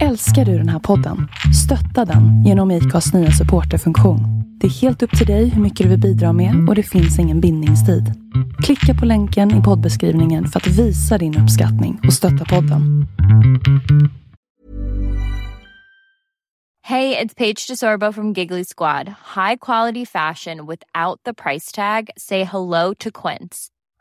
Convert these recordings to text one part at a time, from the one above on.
Älskar du den här podden? Stötta den genom IKAs nya supporterfunktion. Det är helt upp till dig hur mycket du vill bidra med och det finns ingen bindningstid. Klicka på länken i poddbeskrivningen för att visa din uppskattning och stötta podden. Hej, det är Paige DeSorbo från Giggly Squad. High quality fashion without the price tag. Say hello to Quince.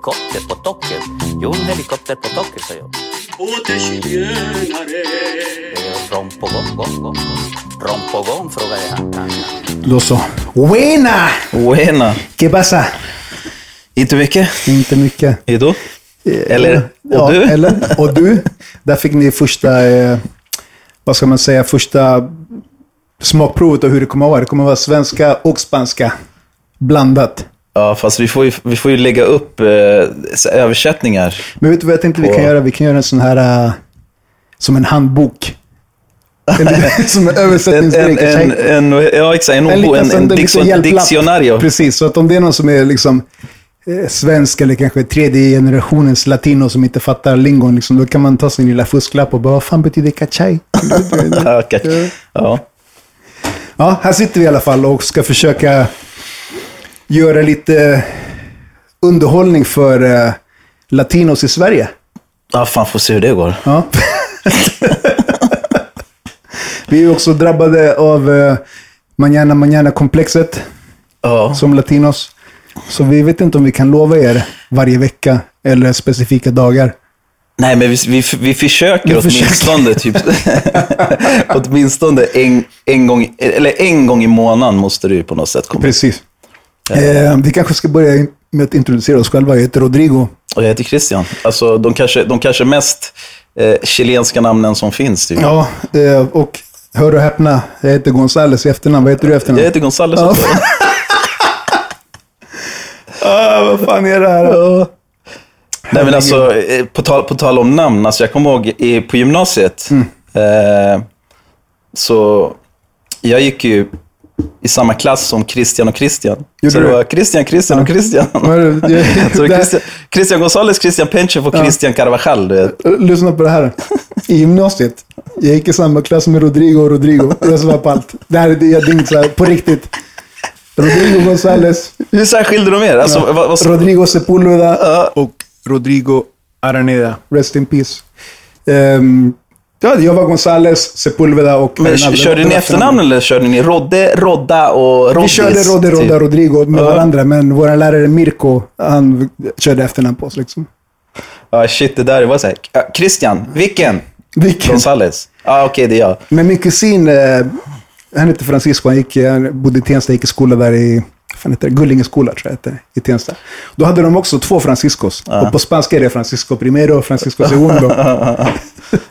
Helikopter på taket. Jo, en helikopter på taket, sa jag. Gång, frågade jag. Då så. Buena! Buena. ¿Qué pasa? Inte mycket. Inte mycket. ¿Y tú? Eller, och ja, du? Eller, och du. Där fick ni första, eh, vad ska man säga, första smakprovet av hur det kommer att vara. Det kommer att vara svenska och spanska blandat. Ja, fast vi får ju, vi får ju lägga upp eh, översättningar. Men vet du vad jag tänkte vi kan göra? Vi kan göra en sån här, eh, som en handbok. Eller, som en En, översättningsgrej. en, en, en, ja, exakt. En, En en, en, hjälplapp. dictionario. Precis, så att om det är någon som är liksom eh, svensk eller kanske tredje generationens latino som inte fattar lingon, liksom, då kan man ta sin lilla fusklapp och bara, vad fan betyder kachai? Okej. Ja. ja, här sitter vi i alla fall och ska försöka göra lite underhållning för eh, latinos i Sverige. ja, fan får se hur det går. Ja. vi är också drabbade av eh, manana manana-komplexet. Ja. som latinos. Så vi vet inte om vi kan lova er varje vecka eller specifika dagar. Nej, men vi, vi, vi försöker Vi åtminstone, typ, åtminstone en, en, gång, eller en gång i månaden måste du ju på något sätt komma. Precis. Eh, vi kanske ska börja med att introducera oss själva. Jag heter Rodrigo. Och jag heter Christian. Alltså, de kanske, de kanske mest eh, chilenska namnen som finns. Typ. Ja, eh, och hör och häpna, jag heter Gonzales i efternamn. Vad heter du i efternamn? Jag heter Gonzales Ja. Ah, vad fan är det här? Nej, men alltså, eh, på, tal, på tal om namn, alltså, jag kommer ihåg i, på gymnasiet. Mm. Eh, så jag gick ju i samma klass som Christian och Christian. Gjorde så det du? var Christian, Christian och Christian. Det? Jag- så det det var Christian, Christian Gonzales, Christian Penchev och Christian Carvajal. Du vet. Lyssna på det här. I gymnasiet, jag gick i samma klass med Rodrigo och Rodrigo. Jag svarar på allt. Det här är det jag tänkte så här, på riktigt. Rodrigo Gonzales, Hur särskilde de er? Alltså, Ja. vad, vad, Rodrigo Sepulveda och Rodrigo Araneda. Rest in peace. Ehm, ja, jag var Gonzales, Sepulveda och... men, andra- körde ni efternamn eller körde ni Rodde, Rodda och Roddis? Vi körde Rodde, Rodda, typ? Rodrigo med Ja. varandra, men vår lärare Mirko, han körde efternamn på oss liksom. Ja, shit, det där var så här. äh, Christian, vilken? Vilken? Gonzales. Ja, okej, det är jag. Men min kusin, eh, han heter Francisco, han, gick, han bodde i Tensta, gick i skola där i, fan heter det, Gullingeskola tror jag heter, i Tensta. Då hade de också två Franciscos. Och på spanska är det Francisco primero och Francisco segundo.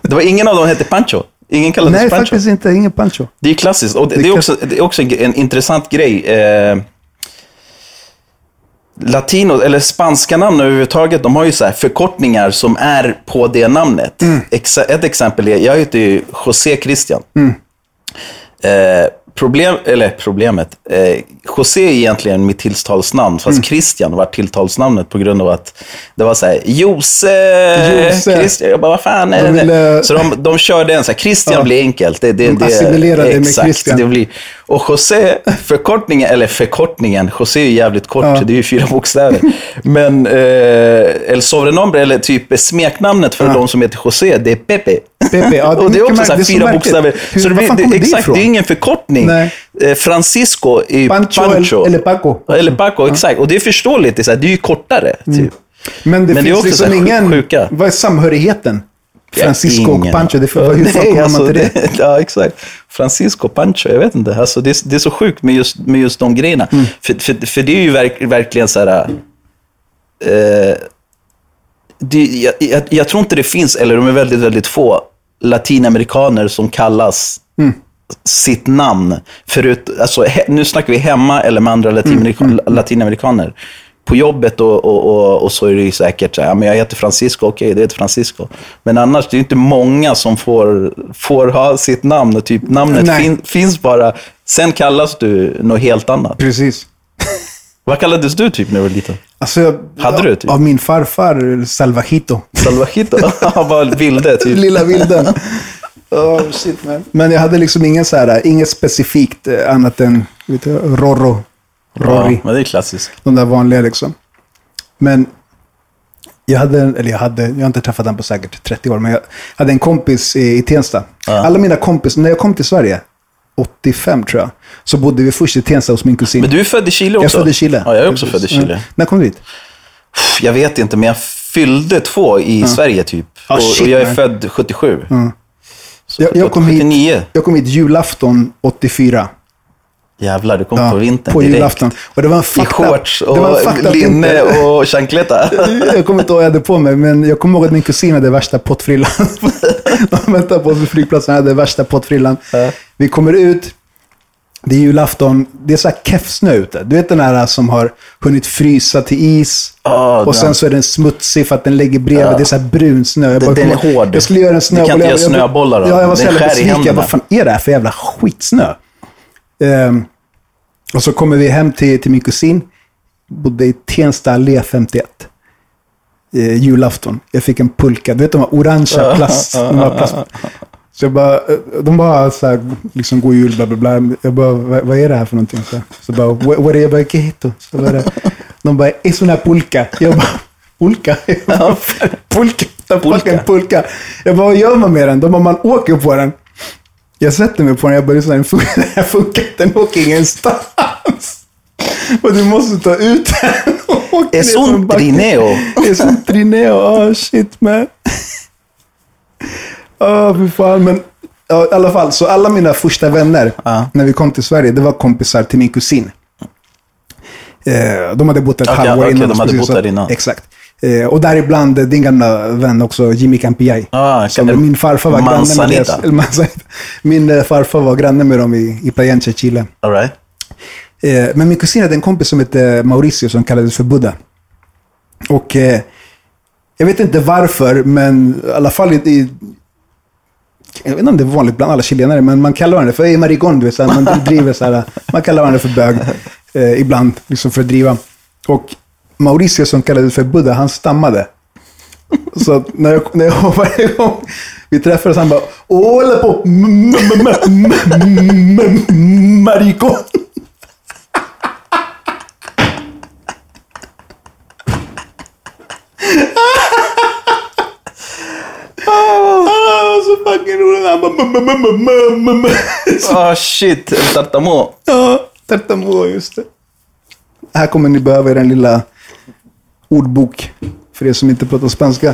Det var ingen av dem hette Pancho. Ingen kallades Nej, Pancho. faktiskt inte. Ingen Pancho. Det är klassiskt. Och det, Det är också, det är också en, intressant grej. Eh, latino, eller spanska namn överhuvudtaget, de har ju så här förkortningar som är på det namnet. Mm. Exa, ett exempel är, jag heter ju José Christian. Eh, problem, eller problemet, eh, José är egentligen mitt tilltalsnamn, fast Christian var tilltalsnamnet på grund av att det var så här, Jose, Jose. Christian. Jag bara, vad fan är De det? ville- Så de, de körde en så här, Christian Ja. blir enkelt. Det, det, De det, assimilerade med exakt, Christian. Det blir, och José, förkortningen, eller förkortningen, José är ju jävligt kort, Ja. det är ju fyra bokstäver. Men eh, El Sobrenombre, eller typ smeknamnet för de som heter José, det är Pepe. Pepe, ja, det är och det är också så här fyra bokstäver. Hur- så det, det, det exakt, det är ingen förkortning. Nej. Eh, Francisco är Pancho, Pancho. eller Paco. Eller Paco, exakt. Och det är förståeligt. Det är, så här, det är ju kortare. Typ. Men det Men det är finns också så liksom här ingen... sjuka. Vad är samhörigheten? Francisco och Ingen. Pancho, det är, hur fan kommer alltså, man till det? Ja, exakt. Francisco Pancho, jag vet inte. Alltså, det, är, det är så sjukt med just, med just de grejerna. Mm. För, för, för det är ju verk, verkligen så här... Eh, det, jag, jag, jag tror inte det finns, eller de är väldigt, väldigt få, latinamerikaner som kallas sitt namn. Förut, alltså, he, nu snackar vi hemma eller med andra latinamerika, latinamerikaner. På jobbet och, och, och, och så är det ju säkert så här, ja, men jag heter Francisco, okej, det heter Francisco. Men annars, det är inte många som får, får ha sitt namn. Och typ, namnet fin, finns bara. Sen kallas du något helt annat. Precis. Vad kallades du typ när du var liten? Alltså, jag, Hade du typ? Av min farfar, Salvajito. Salvajito? Bara vilde typ. Lilla vilden. Oh, shit, man. Men jag hade liksom ingen så här, inget specifikt eh, annat än du, Rorro. Rory. Ja, men det är klassiskt. De där vanliga liksom. Men jag hade, eller jag hade, jag har inte träffat den på säkert 30 år, men jag hade en kompis i, i Tensta. Alla mina kompisar, när jag kom till Sverige, 85 tror jag, så bodde vi först i Tensta hos min kusin. Men du är född i Chile jag också? är född i Chile. Ja, jag är också Precis. född i Chile. Ja. När kom du dit? Jag vet inte, men jag fyllde två i Sverige typ. Ah, och, shit, och jag är man. född 77. Så Jag, jag, kom hit, 79. jag kom hit julafton 84. Jävlar, du kom Ja, på vintern på direkt. julafton. Och det var en I shorts det var en och linne och chancleta. Jag kommer inte ihåg vad jag hade på mig, men jag kommer ihåg att min kusin hade värsta pottfrillan. De väntade på oss vid flygplatsen, hade värsta pottfrillan. Vi kommer ut, det är julafton, det är så här keff snö ute. Du vet den här som har hunnit frysa till is. Ja, och sen så är den smutsig för att den ligger bredvid. Det är så här brun snö. Jag Den- den är hård. Jag skulle göra en Du snöboll. kan inte Jag- göra jag- snöbollar av Ja, jag var den. Den skär i händerna. Vad fan är det här för jävla skitsnö? Ehm, och så kommer vi hem till, till min kusin. Bodde i Tensta allé 51. Eh, julafton. Jag fick en pulka. Du vet de här orangea plast. de här plast. Så jag bara, eh, de bara så här, liksom god jul, bla bla bla. Jag bara, vad, vad är det här för någonting? Så, så bara, what är jag bara, ¿qué es esto? Så det, de bara, es una pulka. Jag bara, pulka? Jag bara, pulka? Fucking pulka. Jag bara, vad gör man med den? De bara, man åker på den. Jag sätter mig på den, jag bara, lyssna, den här funkar inte, den åker ingenstans. Och du måste ta ut den. Es un trineo. Es un trineo. Oh shit man. Åh, fy fan. Men ja, i alla fall, så alla mina första vänner Ja. när vi kom till Sverige, det var kompisar till min kusin. Eh, de hade bott ett Okej, halvår okej, innan. de hade bott där innan. Exakt. Eh, och däribland eh, din gamla vän också, Jimmy Campiay. Ah, Som min farfar var granne med deras, Manzanita. Min eh, farfar var granne med dem i, i Playenche, Chile. All right. Eh, men min kusin hade en kompis som hette Mauricio som kallades för Buddha. Och eh, jag vet inte varför, men i alla fall i, i jag vet inte om det är vanligt bland alla chilenare, men man kallar varandra för hey, marigon, du vet, så här, man driver så här, man kallar varandra för bög eh, ibland, liksom för att driva. Och Mauricio som kallades för Buddha, han stammade. Så när jag, när jag varje gång vi träffades, han bara Hola på m- m- m- m- m- maricon. Ah, så fucking roligt. Han bara... Ah shit, tartamo. Ja, tartamudo, just det. Här kommer ni behöva er en lilla ordbok. För er som inte pratar spanska.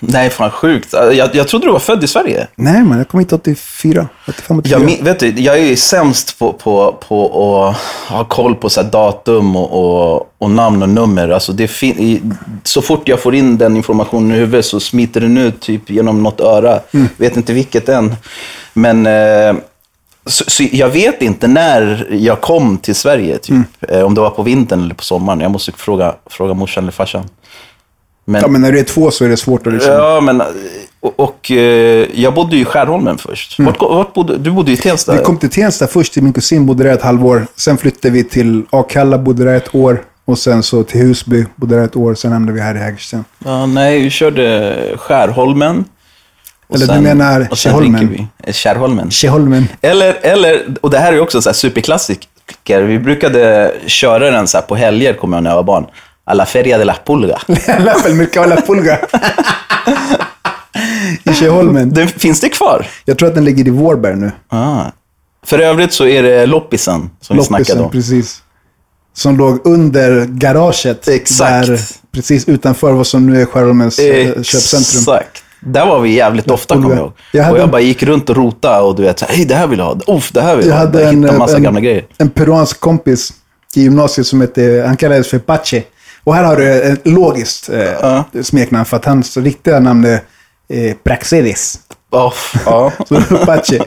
Nej, fan sjukt. Jag, jag trodde du var född i Sverige. Nej, man. Jag kom hit 84. 85, 84. Jag, vet du, jag är ju sämst på, på, på att ha koll på så datum och, och, och namn och nummer. Alltså det fin- så fort jag får in den informationen i huvudet så smiter den ut typ genom något öra. Mm. Vet inte vilket än. Men eh, så, så jag vet inte när jag kom till Sverige. Typ. Mm. Eh, om det var på vintern eller på sommaren. Jag måste fråga, fråga morsan eller farsan. Men, Ja, men när du är två så är det svårt att liksom... Ja, men och, och eh, jag bodde ju i Skärholmen först. Vart, vart bodde, du bodde i Tensta? Mm. Vi kom till Tensta först. Min kusin bodde där ett halvår. Sen flyttade vi till Akalla, bodde där ett år. Och sen så till Husby, bodde där ett år. Sen hamnade vi här i Hägersten. Ja, nej, vi körde Skärholmen. Och Eller du menar och sen Tjärholmen? Eh. Tjeholmen. Eller, eller, och det här är också en superklassiker. Vi brukade köra den så på helger, kommer jag när jag var barn. A la feria de la pulga. La Mercado La Pulga. I Tjeholmen. Den, finns det kvar? Jag tror att den ligger i Vårberg nu. Ah. För övrigt så är det loppisen som vi snackade Loppisen, om. precis. Som låg under garaget. Exakt. Där, precis utanför vad som nu är Skärholmens eh, köpcentrum. Exakt. Där var vi jävligt ofta, kommer jag ihåg. Jag och jag en- bara gick runt och rota och du vet, så hej det här vill jag ha. Uff, det här vill jag, Jag ha. hade Jag en, hittade massa en, gamla grejer. en peruansk kompis i gymnasiet som hette, han kallades för Pache. Och här har du ett logiskt eh, smeknamn för att hans riktiga namn är eh, Praxedis. Oh, ja. Så Apache.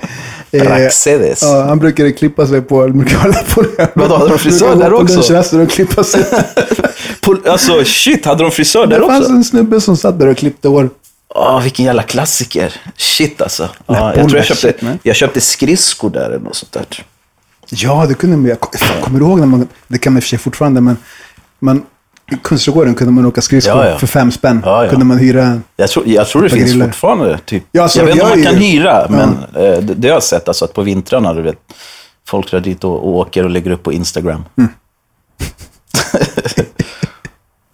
Eh, Praxedis. Ja, han brukade klippa sig på... Han. Vadå, hade de frisör där också? lunchraster och klippa sig. Alltså shit, hade de frisör där Det fanns också? en snubbe som satt där och klippte hår. Åh, vilken jävla klassiker. Shit alltså. Ja, jag tror jag köpte, jag köpte skridskor där eller något sånt där. Ja, det kunde man. Jag kommer ihåg när man... Det kan man i och för sig fortfarande, men... Man, I Kungsträdgården kunde man åka skridskor Ja, ja. för fem spänn. Ja. Kunde man hyra... Jag tror, jag tror det finns griller. fortfarande. Typ. Alltså, jag vet inte om man kan hyra, men eh, det, det har jag sett. Alltså, att på vintrarna, du vet, folk drar dit och, och åker och lägger upp på Instagram. Mm.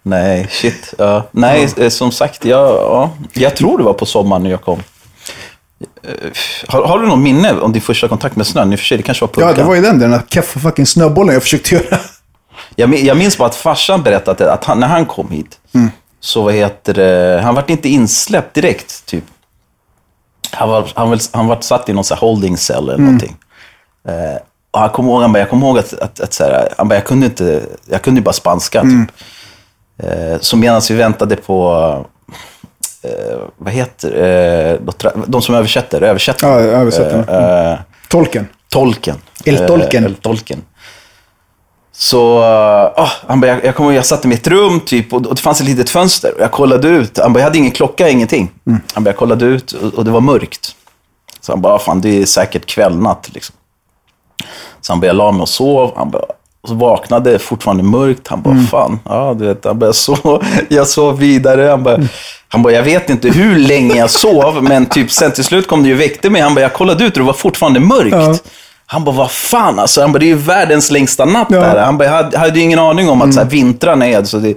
Nej, shit. Ja. Nej, eh, som sagt, jag, ja, jag tror det var på sommaren när jag kom. Eh, Har, har du någon minne om din första kontakt med snön? I och för sig, det kanske var Ja, pulkan. det var ju den där, den där keffa fucking snöbollen jag försökte göra. Jag, jag minns bara att farsan berättade att han, när han kom hit, Mm. så vad heter det, han vart inte insläppt direkt. Typ. Han var, han var, han var satt i någon så holding cell eller Mm. någonting. Eh, och han kom ihåg, han bara, jag kommer ihåg att, att, att så här, han bara, jag kunde inte, jag kunde ju bara spanska. Mm. Eh, så medan vi väntade på, eh, vad heter eh, de som översätter, översätter. Ja, översättare. Eh, eh, Tolken. Tolken. El-tolken. Eh, El-tolken. Så, uh, han bara, jag, jag kommer jag satt i mitt rum typ och, och det fanns ett litet fönster. Och jag kollade ut. Han bara, jag hade ingen klocka, ingenting. Han bara, jag kollade ut och, och det var mörkt. Så han bara, fan det är säkert kvällnatt liksom. Så han bara, jag la mig och sov. Han bara, och så vaknade fortfarande mörkt. Han bara, fan, ja du vet. Han bara, jag sov, jag sov vidare. Han bara, han bara, jag vet inte hur länge jag sov, men typ sen till slut kom det ju väckte mig. Han bara, jag kollade ut och det var fortfarande mörkt. Ja. Han bara, vad fan alltså. Han bara, det är ju världens längsta natt Ja. där. Han bara, jag hade, hade ju ingen aning om att så här, vintrarna är... Så det,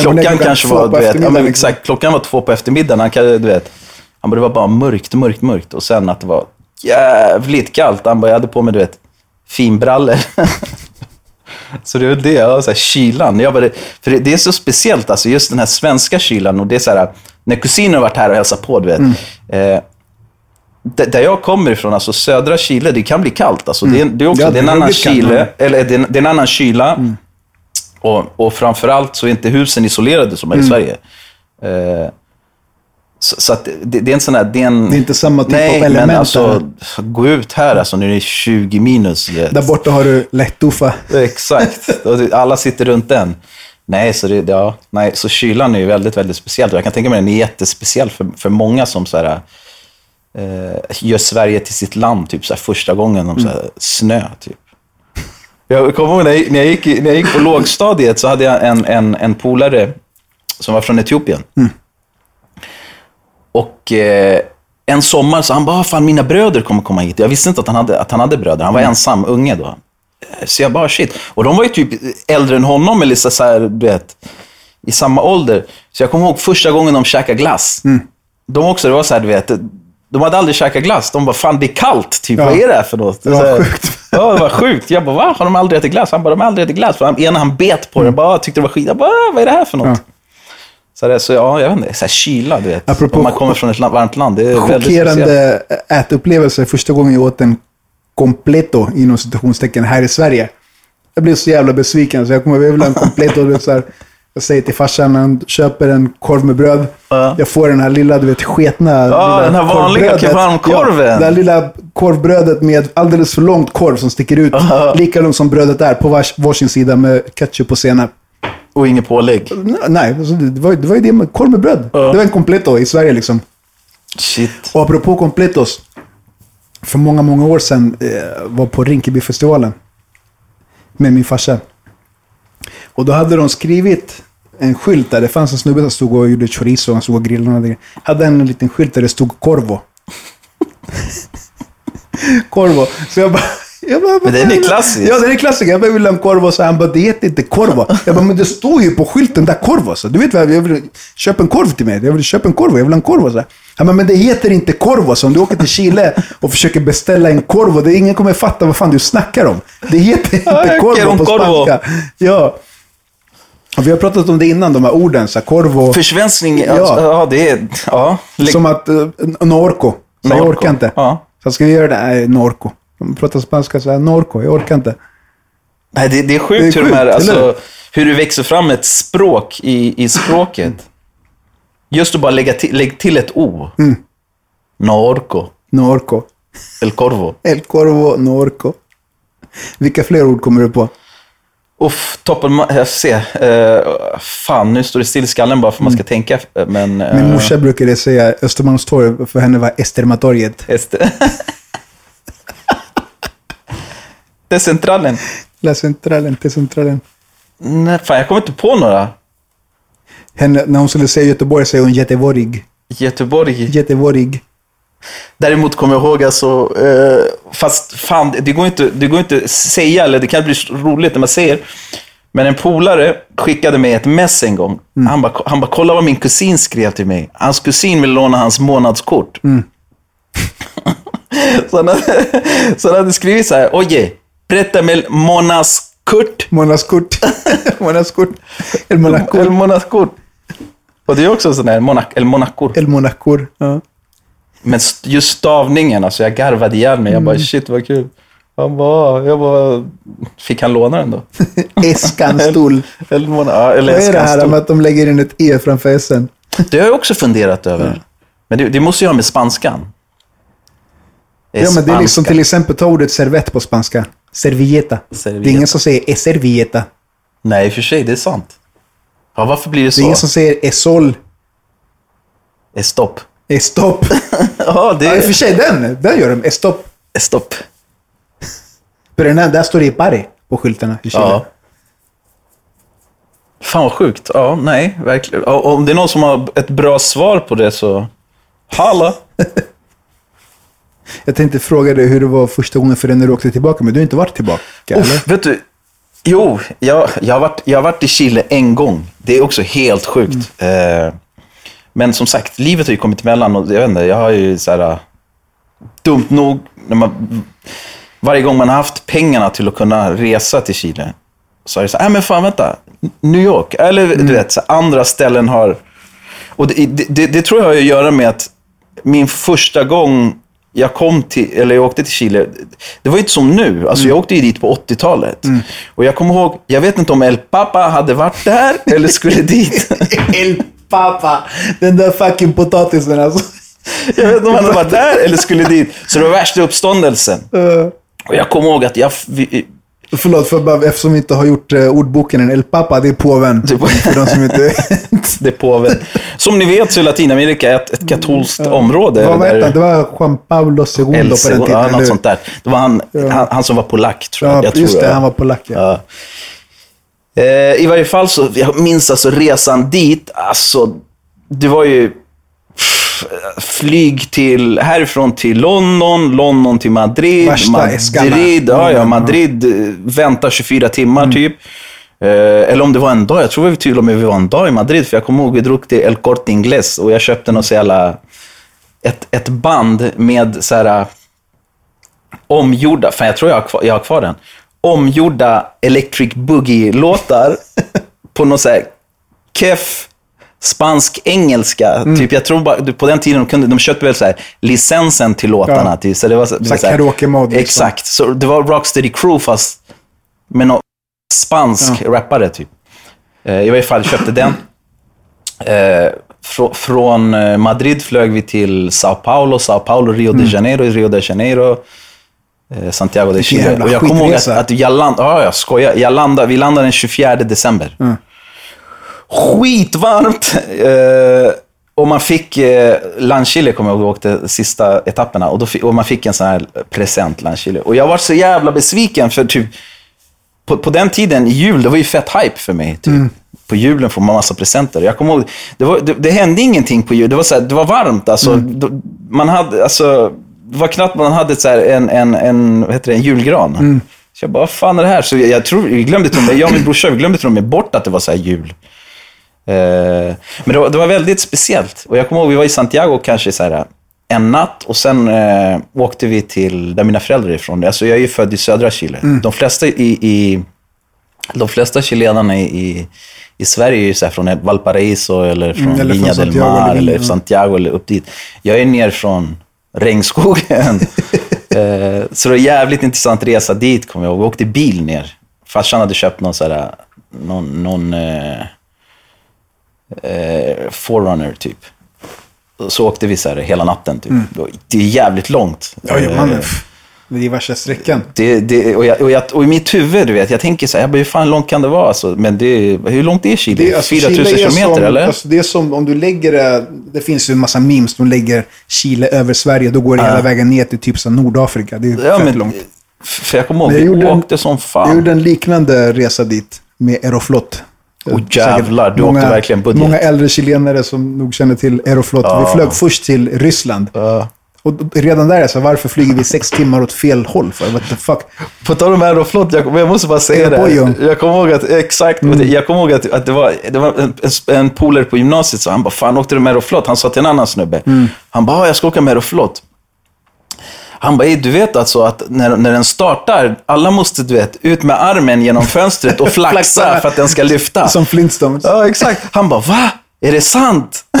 klockan kanske var, du vet, ja, men exakt, klockan var två på eftermiddagen. Han, du vet, han bara, det var bara mörkt, mörkt, mörkt. Och sen att det var jävligt kallt. Han bara, jag hade på mig, du vet, finbrallor. så det var det, ja, så här, kylan. Jag bara, för det, det är så speciellt, alltså, just den här svenska kylan. Och det är så här, när kusiner har varit här och hälsat på, du vet. Mm. Eh, där jag kommer ifrån, alltså södra Chile, det kan bli kallt. Alltså, det, är, det är också Ja, det är en annan Chile, eller det är, det är en annan kyla. Och, och framförallt så är inte husen isolerade som är Mm. i Sverige. Eh, så, så att det, det är en sån här... Det är, en, Det är inte samma typ nej, av element men alltså, gå ut här alltså det är 20 minus. Där borta har du lättufa. Exakt. Det- Alla sitter runt den. Nej, så, det, ja, nej, så kylan är ju väldigt, väldigt speciell. Jag kan tänka mig att den är jättespeciell för, för många som så här, eh, gör Sverige till sitt land, typ så här, första gången om så här, snö. Typ. Jag kommer ihåg när jag, när, jag gick, när jag gick på lågstadiet så hade jag en, en, en polare som var från Etiopien. Och eh, en sommar så han bara, "Ah, fan mina bröder kommer komma hit. Jag visste inte att han hade, att han hade bröder. Han var ensam, unge då. Så jag bara, shit. Och de var ju typ äldre än honom, eller så här, vet, i samma ålder. Så jag kommer ihåg första gången de käkade glass. De också, det var så här, du vet, de hade aldrig käkat glass. De bara, fan det är kallt, typ. Ja. Vad är det här för något? Det var här, sjukt. Ja, det var sjukt. Jag bara, va? Har de aldrig ätit glass? Han bara, de har aldrig ätit glass. För han, ena han bet på den, bara, "Ah, tyckte det var skit. Jag bara, "Ah, vad är det här för något? Ja. Så, det, så ja, jag vet inte, så här kyla, du vet. Apropå Om man kommer från ett land, varmt land, det är. Chockerande ätupplevelse. Första gången jag åt en completo, inom citationstecken, här i Sverige. Jag blev så jävla besviken, så jag kommer ha en completo. Du vet, så här, jag säger till farsan han köper en korv med bröd. Ja. Jag får den här lilla, du vet, sketna Ja, den här vanliga varmkorven. Ja, det här lilla korvbrödet med alldeles för långt korv som sticker ut. Lika långt som brödet är, på vars, varsin sida med ketchup och senap. Och inget pålägg. Nej, alltså, det, var, det var ju det med korv med bröd. Det var en completo i Sverige liksom. Shit. Och apropå completos. För många, många år sedan eh, var på Rinkebyfestivalen. Med min farsa. Och då hade de skrivit en skylt där. Det fanns en snubbe som stod och gjorde chorizo. Han stod och grillade. och. Hade en liten skylt där det stod Corvo. Corvo. Så jag bara... Jag bara, Men den är klassisk. Ja, den är klassisk. Jag bara, vill ha en korvo. Så han bara, det heter inte korvo. Jag bara, men det står ju på skylten där korvo. Så du vet vad, jag vill köpa en korv till mig. Jag vill köpa en korvo. Jag vill ha en korvo. Så. Han bara, men det heter inte korvo. Så om du åker till Chile och försöker beställa en korvo, det är ingen kommer fatta vad fan du snackar om. Det heter inte jag un på spanska. Ja. Och vi har pratat om det innan, de här orden. Så här, korvo. Försvenskning, Ja. ja. ja, det är... Ja. Som att, uh, norco. Så jag Norco. orkar inte. Ja. Så ska vi göra det? Nej, norco. De pratar spanska så här, norco. Jag orkar inte. Nej, det, det är sjukt Det är hur de här, sjukt, alltså, hur? det växer fram ett språk i, i språket. Just att bara lägga till, lägg till ett O. Mm. Norco. Norco. El Corvo. El Corvo, Norco. Vilka fler ord kommer du på? Uff, toppen. Jag får se. Eh, fan, nu står det still i skallen bara för man ska tänka. Men... Mm. Min eh, morsa brukade säga Östermalmstorg, för henne var Estermatorget. Este. Det centralen. La centralen, till centralen. Nej, fan, jag kommer inte på några. Henne, när hon skulle säga Göteborg säger hon Göteborg. Göteborg. Göteborg. Däremot kommer jag ihåg alltså, eh, fast fan, det går inte det går inte säga, eller det kan bli roligt när man säger. Men en polare skickade mig ett mess en gång. Han bara, han bara, kolla vad min kusin skrev till mig. Hans kusin vill låna hans månadskort. så, han hade, så han hade skrivit så här, oje, préstame el. Månadskort. Månadskort. El El Monacor. månadskort. Och det är också sån här, monac, el monacor. El Monacor. Ja. Men st- just stavningen, alltså jag garvade ihjäl mig. Jag bara, shit vad kul. Han bara, jag bara, fick han låna den då? Eskanstol. Eller, måna- ja, eller Vad är det här med att de lägger in ett E framför SN? Det har jag också funderat över. Men det, det måste ju ha med spanskan. Ja, men det är liksom till exempel, ta ordet servett på spanska. Servieta. Servieta. Det är ingen som säger eservieta. Nej, i och för sig, det är sant. Ja, varför blir det Det är så? ingen som säger esol. Estopp. Estopp. Ja, det Ja, i och för sig den. Den gör de. Estopp. estopp. För den här, där står det i pari på skyltarna i Chile. Ja. Fan vad sjukt. Ja, nej, verkligen. Om det är någon som har ett bra svar på det så... Halla! Jag tänkte fråga dig hur det var första gången för dig när du åkte tillbaka, men du har inte varit tillbaka, eller? Uff, vet du, jo, jag, jag, har varit, jag har varit i Chile en gång. Det är också helt sjukt. Eh, men som sagt, livet har ju kommit emellan och jag vet inte, jag har ju så här, dumt nog, när man, varje gång man har haft pengarna till att kunna resa till Chile, så är det så här, "Nej, men fan vänta, New York, eller du vet, så andra ställen har, och det, det, det, det tror jag har att göra med att min första gång jag kom till, eller jag åkte till Chile, det var inte som nu. Alltså jag åkte ju dit på 80-talet. Och jag kommer ihåg, jag vet inte om El Papa hade varit där eller skulle dit. El Papa! Den där fucking potatisen alltså. Jag vet inte om han hade varit där eller skulle dit. Så det var värsta uppståndelsen. Och jag kommer ihåg att jag... Förlåt, för bara, eftersom vi inte har gjort uh, ordboken än. El Papa, det är påven. Det För de som inte... det är påven. Som ni vet så är Latinamerika ett, ett katolskt område. Vad hette han? Det var Juan Pablo II på den tiden, ja, något sånt där. Det var han, han, han som var polack, tror jag. Ja, jag tror just det. jag. Han var polack, ja. Ja. Eh, I varje fall så, jag minns alltså resan dit, alltså, det var ju flyg till, härifrån till London, London till Madrid, Värsta. Madrid, ja, ja, Mm, Madrid eh, väntar 24 timmar typ. Eh, eller om det var en dag, jag tror vi till och med vi var en dag i Madrid, för jag kommer ihåg vi drog till El Corte Inglés och jag köpte något så jävla, ett, ett band med så här omgjorda, fan jag tror jag har kvar, jag har kvar den, omgjorda Electric Boogie-låtar på något så här keff spansk-engelska. Typ, jag tror bara, på den tiden de, kunde, de köpte väl så här, licensen till låtarna. Ja. Typ, så det var, så, det Så var så här- karaoke-mode, liksom. Exakt. Så det var Rocksteady Crew fast med någon spansk rappare typ. Eh, I varje fall köpte den. Eh, frå, från eh, Madrid flög vi till Sao Paulo, Sao Paulo, Rio Mm. de Janeiro, Rio de Janeiro, eh, Santiago de Chile. Och jag kommer ihåg att, att jag landade, ja jag skojar, jag landade, vi landade den 24 december. Mm. Skitvarmt! Eh, och man fick, eh, Landchile kommer jag ihåg, åkte sista etapperna. Och, då fick, och man fick en sån här present, Landchile. Och jag var så jävla besviken för typ, på, på den tiden, jul, det var ju fett hype för mig. Typ. På julen får man massa presenter. Jag kommer ihåg, det, var, det, det hände ingenting på jul. Det var, så här, det var varmt. Alltså, då, man hade, alltså, det var knappt man hade så en, en, en, vad heter det, en julgran. Så jag bara, vad fan är det här? Så jag, jag tror, vi glömde till och med, jag och min brorsa, glömde till och med bort att det var så här jul. Eh, men det var, det var väldigt speciellt. Och jag kommer ihåg, vi var i Santiago kanske så här, en natt och sen eh, åkte vi till där mina föräldrar är ifrån. Alltså, jag är ju född i södra Chile. De flesta i, i de flesta chilenarna i, i, i Sverige är ju så här från Valparaiso eller från Mm, eller från Viña del Mar eller eller. Santiago eller upp dit. Jag är ner från regnskogen. eh, så det var en jävligt intressant resa dit, kommer jag ihåg. Vi åkte bil ner. Farsan hade köpt någon så här någon, någon eh, eh, forerunner typ. Och Så åkte vi så här hela natten typ. Det är jävligt långt. Mm. Ja, ja, man, Eh, det är värsta sträckan. det, det, och, jag, och, jag, och i mitt huvud, du vet, jag tänker så här, jag hur fan långt kan det vara? Alltså, men det, hur långt är Chile? Det alltså, 4000 Chile är kilometer som, eller? Alltså, det är som om du lägger det, det finns ju en massa memes, de lägger Chile över Sverige, då går det hela vägen ner till typ så Nordafrika. Det är ja, fett men, långt. För jag kommer ihåg, jag vi gjorde en- åkte som Jag fan. gjorde en liknande resa dit med Aeroflot. Åh, jävlar, du åkte verkligen budget. Många äldre chilenare som nog känner till Aeroflot. Vi flög först till Ryssland. Ja. Och redan där är så här, varför flyger vi sex timmar åt fel håll för? What the fuck? På tal om Aeroflot, jag, jag måste bara säga det. Jag kommer ihåg att, exakt, Mm. jag kommer ihåg att, att det var, det var en, en, polare på gymnasiet, så han bara, fan åkte du med Aeroflot? Han sa till en annan snubbe. Mm. Han bara, "Ja, jag ska åka med Aeroflot. Han bara, "Ey, du vet alltså att när, när den startar, alla måste du vet, ut med armen genom fönstret och flaxa Flaxa. för att den ska lyfta. Som Flintstones. Ja, exakt. Han bara, va? Är det sant?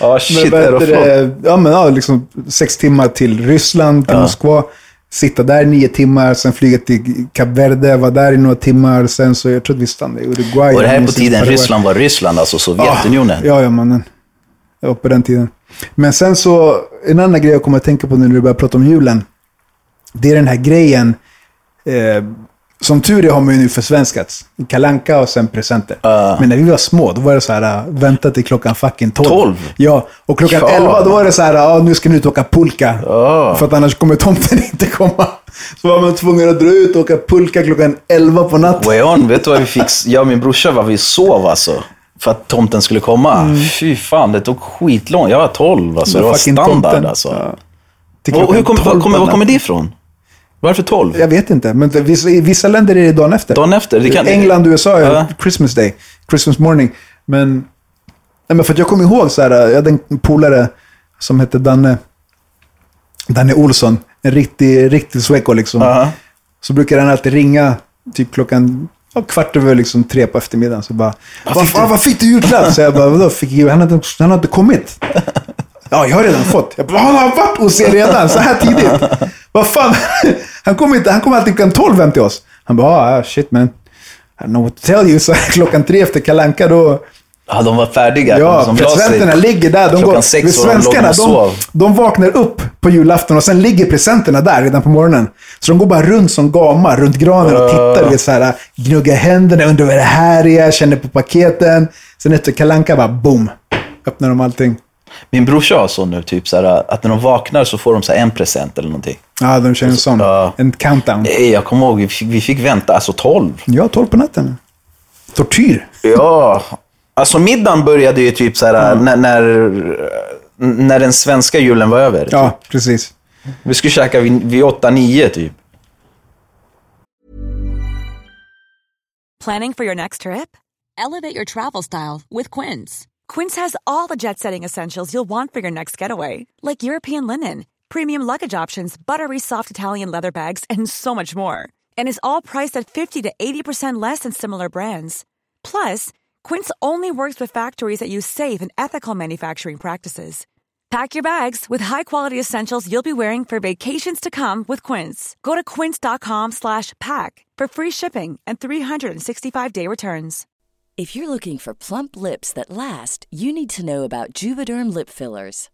Ja, shit, vad heter Aeroflot. det? ja, men, ja, liksom sex timmar till Ryssland, till Moskva. Sitta där nio timmar, sen flyga till Kap Verde, vara där i några timmar. Sen så, jag tror att vi stannade i Uruguay. Och det här är på tiden. Ryssland var Ryssland, alltså Sovjetunionen. Ja, ja mannen. Det var på den tiden. Men sen så, en annan grej jag kommer att tänka på nu när du börjar prata om julen. Det är den här grejen. Eh, som tur är har man ju nu försvenskats. Kalanka och sen presenter. Men när vi var små, då var det så här, äh, vänta till klockan fucking 12. 12? Ja, och klockan Ja. 11 då var det så här, ja nu ska ni ut och åka pulka. Ja. För att annars kommer tomten inte komma. Så var man tvungen att dra ut och åka pulka klockan 11 på natten. Weon, vet du vad vi fick? Jag och min brorsa, vad vi sov alltså. För att tomten skulle komma. Fy fan, det tog skitlångt. Jag var 12 alltså. Det var standard tomten. alltså. Ja. Och hur kom, 12 var, kommer, var kommer det ifrån? Varför 12? Jag vet inte, men vissa, i vissa länder är det dagen efter. Dagen efter? Det kan- England, USA Ja. Christmas day. Christmas morning. Men, nej, men för jag kommer ihåg så här, jag hade en polare som hette Danne. Danne Olsson. En riktig, riktig sweko liksom. Ja. Så brukar han alltid ringa typ klockan ja, kvart över liksom tre på eftermiddagen. Så bara, vad, fick vad, vad fick du julklapp? Så jag bara, vadå, fick jag, han, har inte, han har inte kommit. Ja, jag har redan fått. Jag bara, han har varit hos er redan, så här tidigt. Vad fan? Han kommer inte, han kommer alltid klockan 12 hem till oss. Han bara, ah, shit man. I don't know what to tell you. Så klockan tre efter kalanka då... Ja, de var färdiga. Ja, de presenterna ligger där. De går, sex svenskarna, de, de vaknar upp på julafton och sen ligger presenterna där redan på morgonen. Så de går bara runt som gamar runt granen och tittar. Vet, så här, gnuggar händerna, undrar vad det här är, känner på paketen. Sen efter kalanka bara boom. Öppnar de allting. Min brorsa har så nu, typ så här, att när de vaknar så får de så en present eller någonting. Ja, de kör en sån. Ja. En countdown. Nej, jag kommer ihåg, vi fick, vi fick vänta, alltså 12. Ja, 12 på natten. Tortyr. Ja, alltså middagen började ju typ så här när, när, när den svenska julen var över. Ja, precis. Vi skulle käka vid, vid 8-9 typ. Planning for your next trip? Elevate your travel style with Quince. Quince has all the jet setting essentials you'll want for your next getaway, like European linen, premium luggage options, buttery soft Italian leather bags, and so much more. And is all priced at 50 to 80% less than similar brands. Plus, Quince only works with factories that use safe and ethical manufacturing practices. Pack your bags with high-quality essentials you'll be wearing for vacations to come with Quince. Go to quince.com slash pack for free shipping and 365-day returns. If you're looking for plump lips that last, you need to know about Juvederm lip fillers.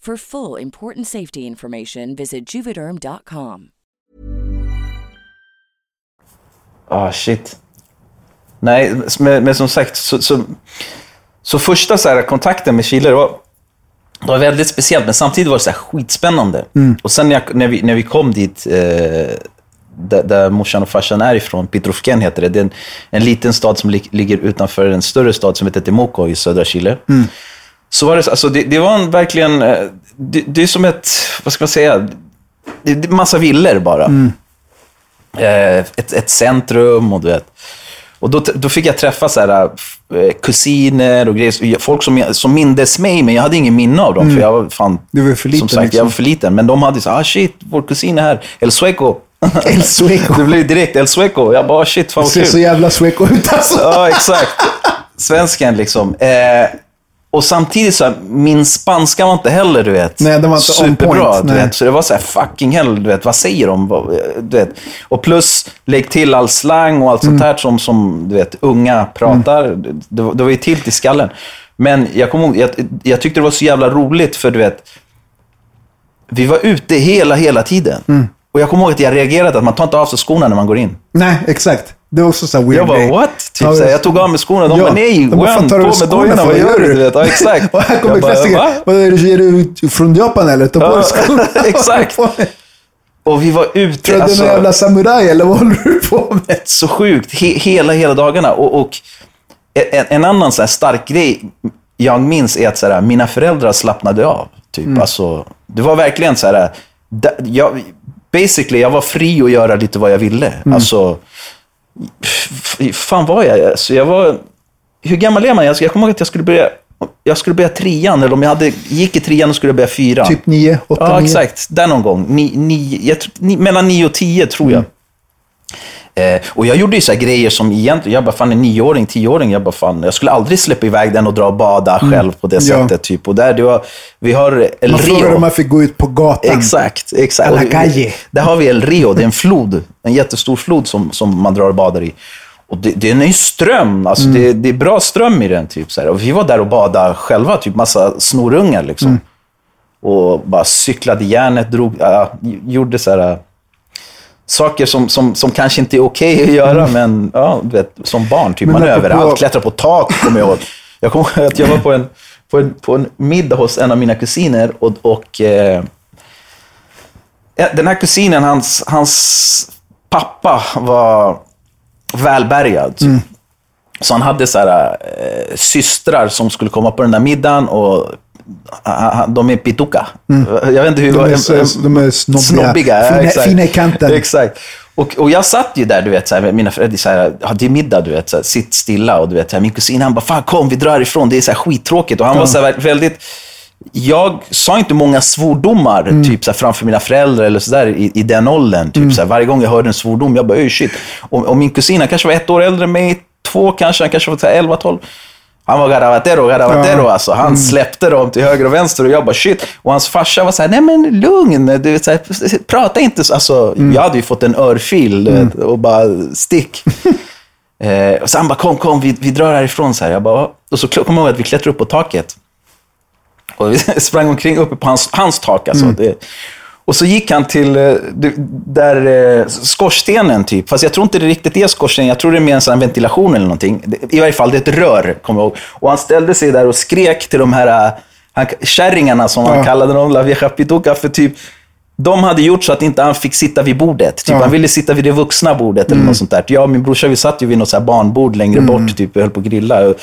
For full important safety information, visit juvederm.com. Ah, shit. Nej, men, men som sagt, så, så, så första så här, kontakten med Chile, det var, det var väldigt speciellt, men samtidigt var det så här skitspännande. Och sen när, jag, när, vi, när vi kom dit, eh, där, där morsan och farsan är ifrån, Petrofken heter det. Det är en, en liten stad som lig, ligger utanför en större stad som heter Temuco i södra Chile. Så var det, så- alltså, det, det var en, verkligen, eh, det, det är som ett, vad ska man säga, det är massa villor bara. Eh, ett, ett centrum och du vet. Och då, då fick jag träffa så här, eh, kusiner och grejer. Folk som, som mindes mig, men jag hade ingen minne av dem. För jag var fan, Du var för liten, Som sagt, liksom. jag var för liten. Men de hade så ah shit, vår kusin är här. El Sueco. El Sueco. det blev direkt El Sueco. Jag bara, ah, shit, fan vad ser kul. så jävla sweko ut alltså. Ja, exakt. Svensken liksom. Eh, och samtidigt så här, min spanska var inte heller, du vet, Nej, den var inte superbra. point, Du vet. Så det var så här, fucking hell, du vet, vad säger de? Du vet. Och plus, lägg till all slang och allt Mm. sånt här som, som du vet, unga pratar. Det, var- det var ju till i skallen. Men jag kommer ihåg, jag, jag tyckte det var så jävla roligt, för du vet, vi var ute hela, hela tiden. Mm. Och jag kommer ihåg att jag reagerade att man tar inte av sig skorna när man går in. Nej, exakt. Det var också så här weird Jag bara, what? Typ, Ja, jag tog av mig skorna. De Ja. bara, nej, De bara, "Fan, tar på med dojorna. Vad gör du? Du vet, ja, exakt. Och här kommer klassikern. va? Vad är det, är du från Japan eller? Ta på dig skorna. exakt. Och vi var Tror ute, du att du är alltså, någon jävla samuraj eller vad håller du på med? så sjukt, he, hela, hela dagarna. Och, och en, en annan så stark grej jag minns är att så här, mina föräldrar slappnade av. Typ. Mm. Alltså, det var verkligen så här, jag, basically, jag var fri att göra lite vad jag ville. Mm. Alltså, fan var jag? Alltså, jag var, hur gammal är man? Jag, jag kommer ihåg att jag skulle börja, jag skulle börja trean, eller om jag hade, gick i trean och skulle börja fyran. Typ nio, åtta, Ja, nio. exakt. Där någon gång. Ni, ni, jag, ni, mellan 9 och 10 tror jag. Eh, och jag gjorde ju så grejer som egentligen, jag bara fan en nioåring, tioåring, jag bara fan, jag skulle aldrig släppa iväg den och dra och bada själv på det Ja. sättet. Typ. Och där, det var, vi har El Man frågade om Rio. man fick gå ut på gatan. Exakt, exakt. Och. Där har vi El Rio, det är en flod. En jättestor flod som, som man drar och badar i. Och det, det är en ström, alltså Mm. det, det är bra ström i den. Typ, så här. Och vi var där och badade själva, typ massa snorungar. Liksom. Mm. Och bara cyklade järnet, drog, ja, gjorde så här, äh, saker som, som, som kanske inte är okej att göra, men ja, du vet, som barn. Typ, Mm. Men man är överallt, klättrar på tak, kommer jag ihåg. Jag kommer ihåg att jag var på en, på en, på en middag hos en av mina kusiner och, och eh, Den här kusinen, hans, hans pappa var välbärgad. typ. Så han hade så här, eh, systrar som skulle komma på den där middagen och de är pituka. Jag vet inte hur... De är så- de är snobbiga. snobbiga. ja, Fina- exakt. fina i kanten. Exakt. Och, och jag satt ju där, du vet, så här, med mina föräldrar, så här, ja, det är middag, du vet, så här, sitt stilla. Och du vet, så här, min kusin, han bara, fan kom, vi drar ifrån, det är så här skittråkigt. Och han var så här, väldigt... Jag sa inte många svordomar Mm. typ, så här, framför mina föräldrar eller så där, i, i den åldern. Typ, så här, varje gång jag hörde en svordom, jag bara, öj shit. Och, och min kusin, han kanske var ett år äldre än mig, två kanske, han kanske var så här, 11, 12. Han var garavatero, garavatero Ja. alltså. Han släppte dem till höger och vänster och jag bara shit. Och hans farsa var så här, nej men lugn, du så här, prata inte så. Alltså, Jag hade ju fått en örfil vet, och bara stick. eh, och så han bara, kom, kom, vi, vi drar härifrån. Så här. Jag bara, och så kom jag ihåg att vi klättrade upp på taket. Och vi sprang omkring uppe på hans, hans tak. Alltså. Det, och så gick han till eh, där eh, skorstenen, typ. Fast jag tror inte det riktigt är skorsten. Jag tror det är mer en ventilation eller någonting. I varje fall, det är ett rör, kommer jag ihåg. Och han ställde sig där och skrek till de här eh, han, kärringarna, som han Ja. kallade dem, La Vieja Pituca, för typ de hade gjort så att inte han fick sitta vid bordet. Typ, Ja. Mm. Han ville sitta vid det vuxna bordet eller något sånt där. Jag och min brorsa vi satt ju vid något så barnbord längre bort, typ, och höll på att grilla.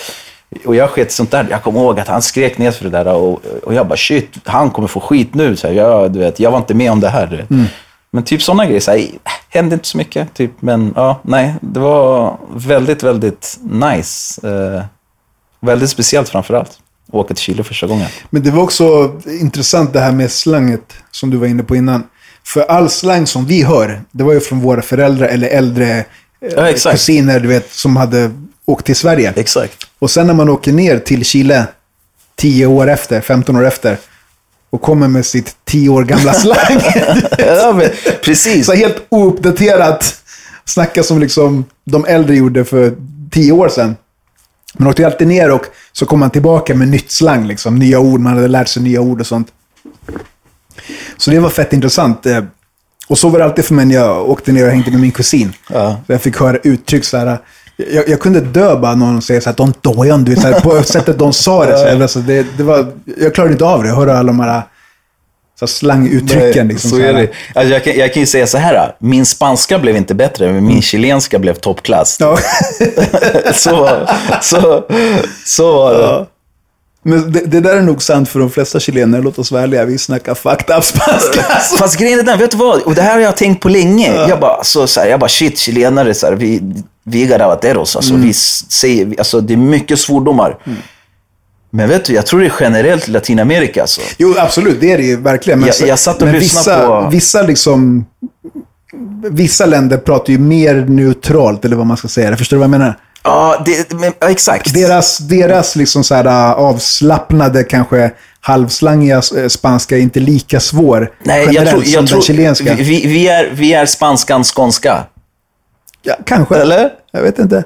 Och, jag sket sånt där. Jag kommer ihåg att han skrek ner för det där och, och jag bara shit, han kommer få skit nu. Så här, jag, du vet, jag var inte med om det här. Mm. Men typ sådana grejer, så här, hände inte så mycket. Typ, men ja, nej, det var väldigt, väldigt nice. Eh, väldigt speciellt framför allt. Åka till Chile första gången. Men det var också intressant det här med slanget som du var inne på innan. För all slang som vi hör, det var ju från våra föräldrar eller äldre eh, Ja, exakt. kusiner, du vet, som hade åkt till Sverige. Exakt. Och sen när man åker ner till Chile 10 år efter, 15 år efter och kommer med sitt 10 år gamla slang. ja, precis. Så helt ouppdaterat. Snacka som liksom de äldre gjorde för 10 år sedan. Man åkte alltid ner och så kom man tillbaka med nytt slang, liksom, nya ord, man hade lärt sig nya ord och sånt. Så det var fett intressant. eh. Och så var det alltid för mig när jag åkte ner och hängde med min kusin. Ja. Jag fick höra uttryck så här. Jag, jag kunde dö bara när någon säger så här, Don Dojan, du vet, så här, på sättet de sa det. Så här, alltså, det, det var, jag klarade inte av det. Jag hörde alla de här så slanguttrycken. Liksom, så är det. Alltså, jag, kan, jag kan ju säga så här. Min spanska blev inte bättre, men min chilenska blev toppklass. Ja. så, så, så var det. Ja. Men det, det där är nog sant för de flesta chilenare, låt oss vara ärliga. Vi snackar fucked up spanska. alltså. Fast grejen är den, vet du vad? Och det här har jag tänkt på länge. Jag, bara, så, så här, jag bara, shit, chilenare, så här, vi, vi är garavateros. Alltså, Mm. vi säger, alltså, det är mycket svordomar. Men vet du, jag tror det är generellt Latinamerika. Alltså. Jo, absolut. Det är det ju verkligen. Men, Jag- jag satt och men vissa, på- Vissa, liksom, vissa länder pratar ju mer neutralt, eller vad man ska säga. Förstår du vad jag menar? Ja, det, men, ja, exakt. Deras, deras liksom så här, äh, avslappnade, kanske halvslangiga äh, spanska är inte lika svår Nej, jag generellt tror, som jag den tror chilenska. vi, vi, vi, är, vi är spanskans skånska. Ja, kanske. Eller? Jag vet inte.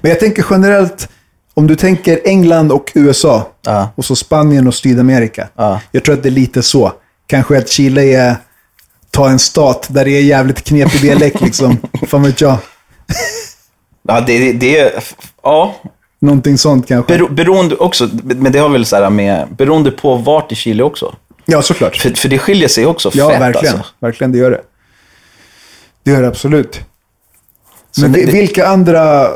Men jag tänker generellt, om du tänker England och USA, Ja. och så Spanien och Sydamerika. Ja. Jag tror att det är lite så. Kanske att Chile är, ta en stat där det är jävligt knepig dialekt liksom. Fan vet jag. Ja, det, det är... Ja, Någonting sånt kanske. bero, beroende också, men det har väl så här med, beroende på vart i Chile också. ja, såklart. För, för det skiljer sig också Ja, fett verkligen. alltså. Verkligen, det gör det. Det gör det absolut. Men det- vi- det- vilka andra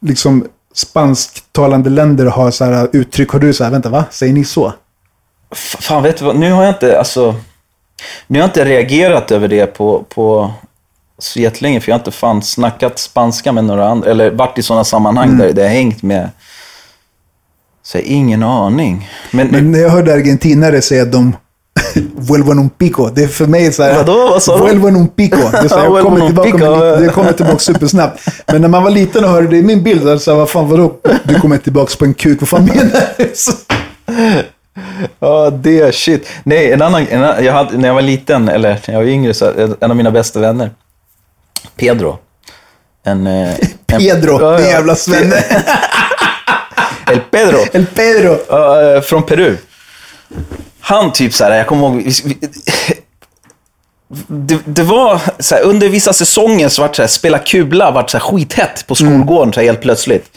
liksom, spansktalande länder har så här uttryck? Har du så här, vänta va? Säger ni så? Fan, vet du vad? Nu har jag inte, alltså... Nu har jag inte reagerat över det på, på så jättelänge, för jag har inte fan snackat spanska med några andra, eller varit i sådana sammanhang Mm. där det har hängt med... Så jag har ingen aning. Men, Men när jag hörde argentinare säga att de vuelvo en un pico. Det är för mig så här. Vadå? Vad sa du? Vuelvo en un pico. Det, är så här, Ja, jag kommer en tillbaka, pico. med, det kommer tillbaka supersnabbt. Men när man var liten och hörde det i min bild, så jag, vad fan vadå? Du kommer tillbaka på en kuk. Vad fan menar du? Ja, det är shit. Nej, en annan, en jag hade, när jag var liten, eller när jag var yngre, så en en av mina bästa vänner, Pedro. En, eh, en, Pedro, Ja, den jävla svenne. El Pedro. El Pedro. Eh, från Peru. Han typ så här, jag kommer ihåg, vi, vi, det, det var så här, under vissa säsonger så vart så här, spela kula vart så här skithett på skolgården så här, helt plötsligt.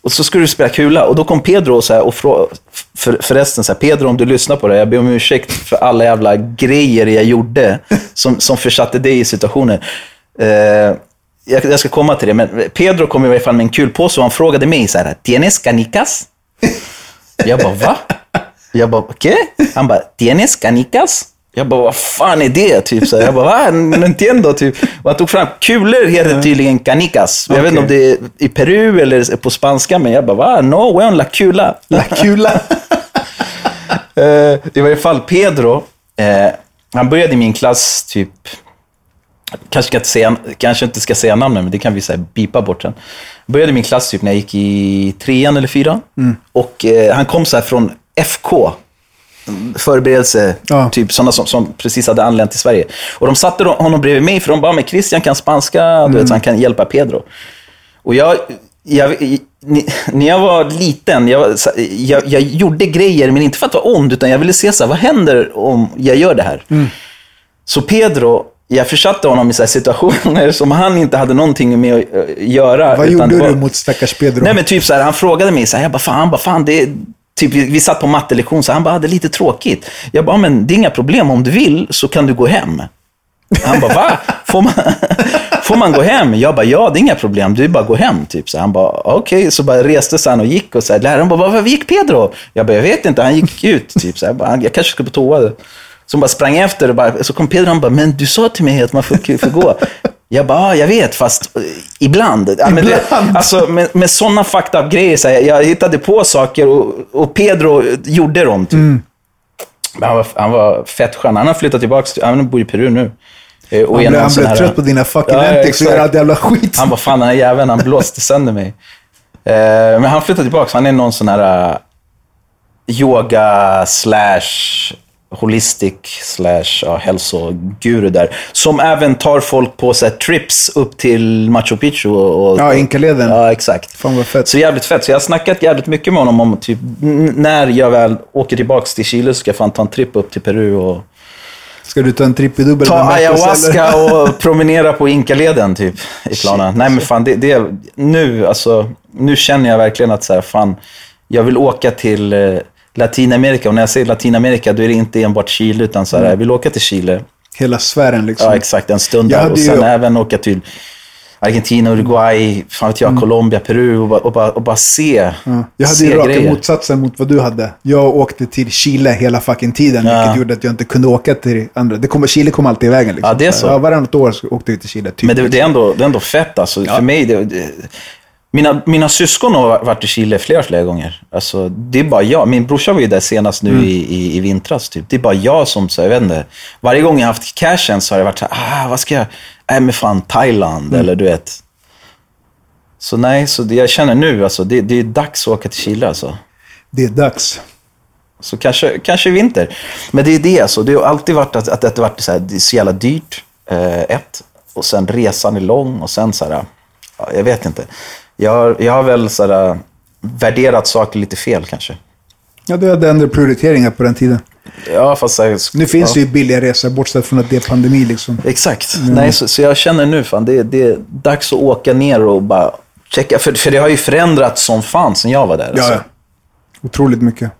Och så skulle du spela kula och då kom Pedro och, så och frå, för, förresten, så Pedro om du lyssnar på det, jag ber om ursäkt för alla jävla grejer jag gjorde som, som försatte dig i situationen. Eh, jag, jag ska komma till det, men Pedro kom i alla fall med en kulpåse och han frågade mig så här, ¿Tienes canicas? Jag bara, va? Jag bara, okej? Han bara, ¿tienes canicas? Jag bara, vad fan är det? Typ så. Jag bara, va? No entiendo. Typ. Och han tog fram, kulor heter tydligen canicas. Jag vet inte om det är i Peru eller på spanska, men jag bara, va? No, weón, la cula. La kula. Eh, I varje fall Pedro, eh, han började i min klass typ, kanske, ska inte säga, kanske inte ska säga namnen, men det kan vi säga, bipa bort sen. Började i min klass typ när jag gick i trean eller fyran. Och eh, han kom så här från FK, förberedelse, Ja. typ sådana som, som precis hade anlänt till Sverige. Och de satte honom bredvid mig, för de bara, men Christian kan spanska, du vet, så han kan hjälpa Pedro. Och jag, jag, när jag var liten, jag, jag, jag gjorde grejer, men inte för att vara ond, utan jag ville se så här, vad händer om jag gör det här? Så Pedro, jag försatte honom i så här situationer som han inte hade någonting med att eh, göra. Vad gjorde var- du mot stackars Pedro? Nej men typ så här, han frågade mig så här, jag bara fan, bara fan det är, typ vi, vi satt på mattelektion så han bara, ah, det är lite tråkigt. Jag bara, ah, men det är inga problem, om du vill så kan du gå hem. Han bara, va? Får man, får man gå hem? Jag bara, ja det är inga problem, du är bara gå hem. Typ. Så han bara, ah, okej, så bara reste sig han och gick och så här, läraren bara, var gick Pedro? Jag bara, jag vet inte, han gick ut. Typ. Så jag, bara, jag kanske ska på toa. Så hon bara sprang efter och bara, så kom Pedro och han bara, men du sa till mig att man får, får gå. Jag bara, ja, jag vet, fast eh, ibland. Ja, men det, Ibland. alltså, med, med sådana fucked up grejer, så här, jag hittade på saker och, och Pedro gjorde dem. Typ. Mm. Men han, var, han var fett skön. Han har flyttat tillbaka, till, han bor i Peru nu. Eh, Och han blev, han blev här- trött på dina fucking Ja, antics och allt jävla skit. Han bara, fan den här jäveln, han blåste sönder mig. Eh, men han flyttar tillbaka, han är någon sån här uh, yoga slash holistic slash ja, hälsoguru där. Som även tar folk på så här, trips upp till Machu Picchu. Och, och, Ja, Inkaleden. Ja, exakt. Fan vad fett. Så jävligt fett. Så jag har snackat jävligt mycket med honom om typ, när jag väl åker tillbaka till Chile så ska jag fan ta en tripp upp till Peru och Ska du ta en trippeldubbel? Ta med Marcus, ayahuasca och promenera på Inkaleden typ i planen. Nej men fan, det, det, nu, alltså, nu känner jag verkligen att så här, fan, jag vill åka till eh, Latinamerika. Och när jag säger Latinamerika, då är det inte enbart Chile, utan så här, jag vill åka till Chile. Hela sfären liksom. Ja, exakt. En stund där. Och ju- sen även åka till Argentina, Uruguay, fan vet jag, Mm. Colombia, Peru och bara, och bara, och bara se, Ja. Jag hade ju raka grejer. motsatsen mot vad du hade. Jag åkte till Chile hela fucking tiden, Ja. vilket gjorde att jag inte kunde åka till andra. Det kommer, Chile kom alltid i vägen. Liksom. Ja, det är så. Ja, varannat år åkte vi till Chile. Typ. Men det, det, är ändå, det är ändå fett alltså. För mig, det, det, mina, mina syskon har varit i Chile flera, flera gånger. Alltså, det är bara jag. Min brorsa var ju där senast nu i, i, i vintras. Typ. Det är bara jag som, så, jag vet inte. Varje gång jag har haft cashen så har det varit så här, ah, vad ska jag, nej men fan Thailand, eller du vet. Så nej, så det jag känner nu, alltså, det, det är dags att åka till Chile alltså. Det är dags. Så kanske, kanske vinter. Men det är det alltså. Det har alltid varit att, att det har varit så, här, det är så jävla dyrt. Eh, ett. Och sen resan är lång och sen så här, ja, jag vet inte. Jag, har- jag har väl så här, värderat saker lite fel kanske. Ja, du hade andra prioriteringar på den tiden. Ja, fast här, Nu finns ja. det ju billiga resor, bortsett från att det är pandemi liksom. Exakt. Nej, så, så jag känner nu, fan, det, det är dags att åka ner och bara checka. För, för det har ju förändrats som fan sen jag var där. Ja, alltså. ja. Otroligt mycket.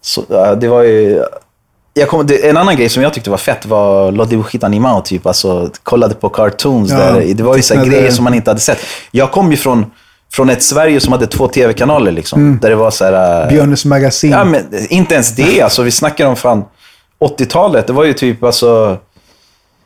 Så, det var ju... Jag kom, det, en annan grej som jag tyckte var fett var Lo dibujito animado, typ. Alltså, kollade på cartoons. Ja, där. Det var ju så grejer som man inte hade sett. Jag kom ju från, från ett Sverige som hade två tv-kanaler, liksom. Där det var så här... äh, Björnes magasin. Ja, men inte ens det. Alltså, vi snackar om fan 80-talet. Det var ju typ alltså...